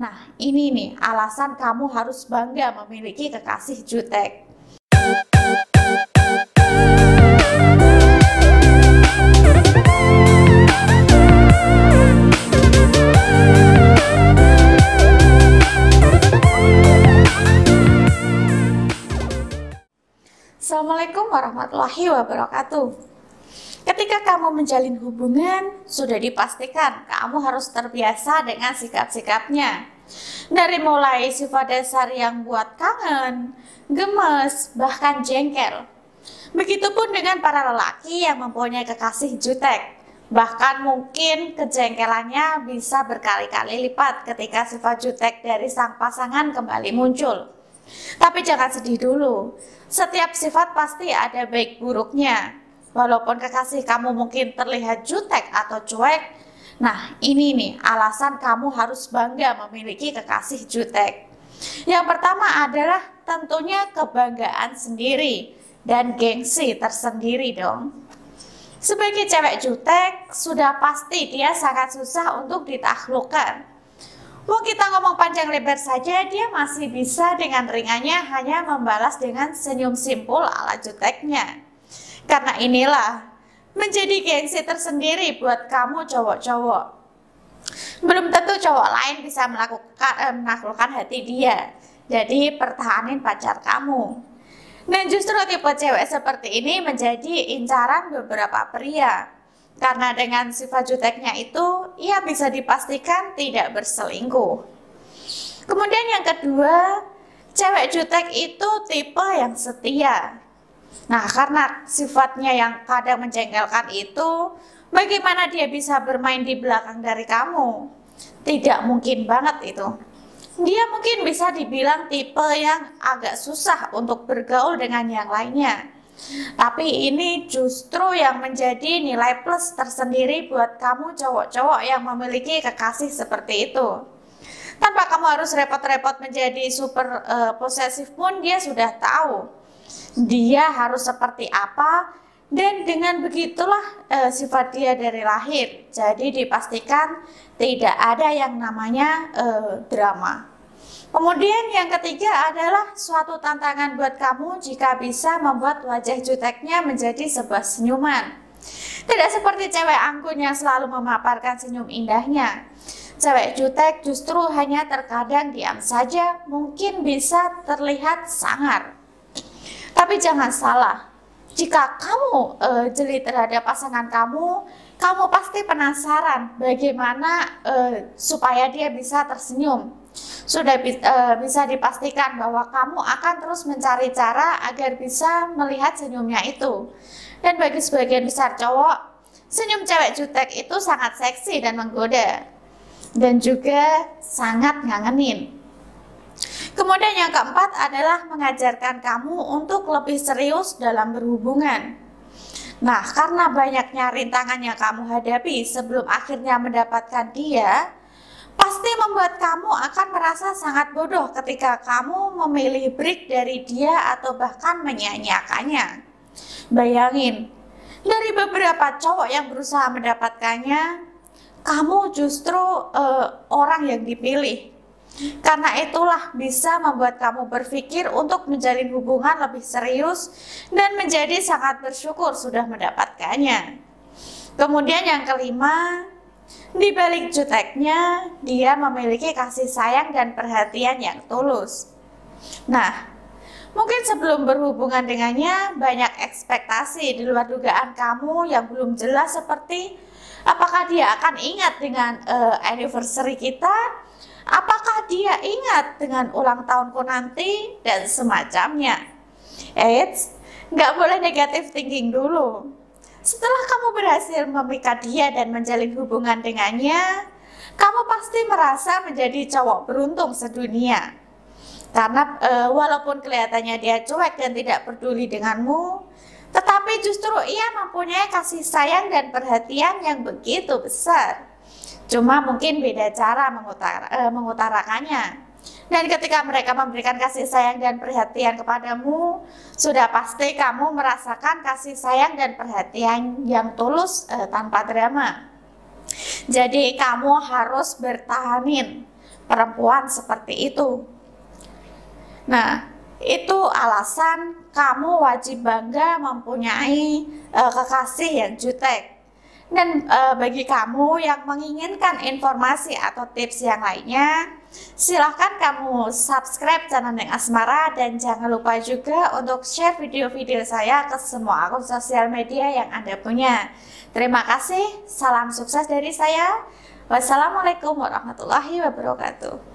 Nah, ini nih alasan kamu harus bangga memiliki kekasih jutek. Assalamualaikum warahmatullahi wabarakatuh. Ketika kamu menjalin hubungan, sudah dipastikan kamu harus terbiasa dengan sikap-sikapnya. Dari mulai sifat dasar yang buat kangen, gemes, bahkan jengkel. Begitupun dengan para lelaki yang mempunyai kekasih jutek. Bahkan mungkin kejengkelannya bisa berkali-kali lipat ketika sifat jutek dari sang pasangan kembali muncul. Tapi jangan sedih dulu. Setiap sifat pasti ada baik buruknya. Walaupun kekasih kamu mungkin terlihat jutek atau cuek, nah ini nih alasan kamu harus bangga memiliki kekasih jutek. Yang pertama adalah tentunya kebanggaan sendiri dan gengsi tersendiri dong. Sebagai cewek jutek, sudah pasti dia sangat susah untuk ditaklukkan. Mau kita ngomong panjang lebar saja, dia masih bisa dengan ringannya hanya membalas dengan senyum simpul ala juteknya. Karena inilah menjadi gengsi tersendiri buat kamu cowok-cowok. Belum tentu cowok lain bisa melakukan eh, menaklukkan hati dia. Jadi pertahanin pacar kamu. Dan justru tipe cewek seperti ini menjadi incaran beberapa pria. Karena dengan sifat juteknya itu, ia bisa dipastikan tidak berselingkuh. Kemudian yang kedua, cewek jutek itu tipe yang setia. Nah, karena sifatnya yang kadang menjengkelkan itu, bagaimana dia bisa bermain di belakang dari kamu? Tidak mungkin banget itu. Dia mungkin bisa dibilang tipe yang agak susah untuk bergaul dengan yang lainnya. Tapi ini justru yang menjadi nilai plus tersendiri buat kamu cowok-cowok yang memiliki kekasih seperti itu. Tanpa kamu harus repot-repot menjadi super uh, posesif pun dia sudah tahu dia harus seperti apa dan dengan begitulah e, sifat dia dari lahir. Jadi dipastikan tidak ada yang namanya e, drama. Kemudian yang ketiga adalah suatu tantangan buat kamu jika bisa membuat wajah juteknya menjadi sebuah senyuman. Tidak seperti cewek anggun yang selalu memaparkan senyum indahnya. Cewek jutek justru hanya terkadang diam saja, mungkin bisa terlihat sangar. Tapi jangan salah, jika kamu uh, jeli terhadap pasangan kamu, kamu pasti penasaran bagaimana uh, supaya dia bisa tersenyum. Sudah uh, bisa dipastikan bahwa kamu akan terus mencari cara agar bisa melihat senyumnya itu. Dan bagi sebagian besar cowok, senyum cewek jutek itu sangat seksi dan menggoda. Dan juga sangat ngangenin. Kemudian yang keempat adalah mengajarkan kamu untuk lebih serius dalam berhubungan. Nah, karena banyaknya rintangan yang kamu hadapi sebelum akhirnya mendapatkan dia, pasti membuat kamu akan merasa sangat bodoh ketika kamu memilih break dari dia atau bahkan menyanyiakannya. Bayangin, dari beberapa cowok yang berusaha mendapatkannya, kamu justru uh, orang yang dipilih karena itulah bisa membuat kamu berpikir untuk menjalin hubungan lebih serius dan menjadi sangat bersyukur sudah mendapatkannya. Kemudian yang kelima, di balik juteknya, dia memiliki kasih sayang dan perhatian yang tulus. Nah, mungkin sebelum berhubungan dengannya, banyak ekspektasi di luar dugaan kamu yang belum jelas seperti apakah dia akan ingat dengan uh, anniversary kita Apakah dia ingat dengan ulang tahunku nanti dan semacamnya? Eits, nggak boleh negatif thinking dulu. Setelah kamu berhasil memikat dia dan menjalin hubungan dengannya, kamu pasti merasa menjadi cowok beruntung sedunia. Karena e, walaupun kelihatannya dia cuek dan tidak peduli denganmu, tetapi justru ia mempunyai kasih sayang dan perhatian yang begitu besar. Cuma mungkin beda cara mengutara, uh, mengutarakannya. Dan ketika mereka memberikan kasih sayang dan perhatian kepadamu, sudah pasti kamu merasakan kasih sayang dan perhatian yang tulus uh, tanpa drama. Jadi kamu harus bertahanin perempuan seperti itu. Nah, itu alasan kamu wajib bangga mempunyai uh, kekasih yang jutek. Dan uh, bagi kamu yang menginginkan informasi atau tips yang lainnya, silahkan kamu subscribe channel Neng Asmara dan jangan lupa juga untuk share video-video saya ke semua akun sosial media yang Anda punya. Terima kasih, salam sukses dari saya. Wassalamualaikum warahmatullahi wabarakatuh.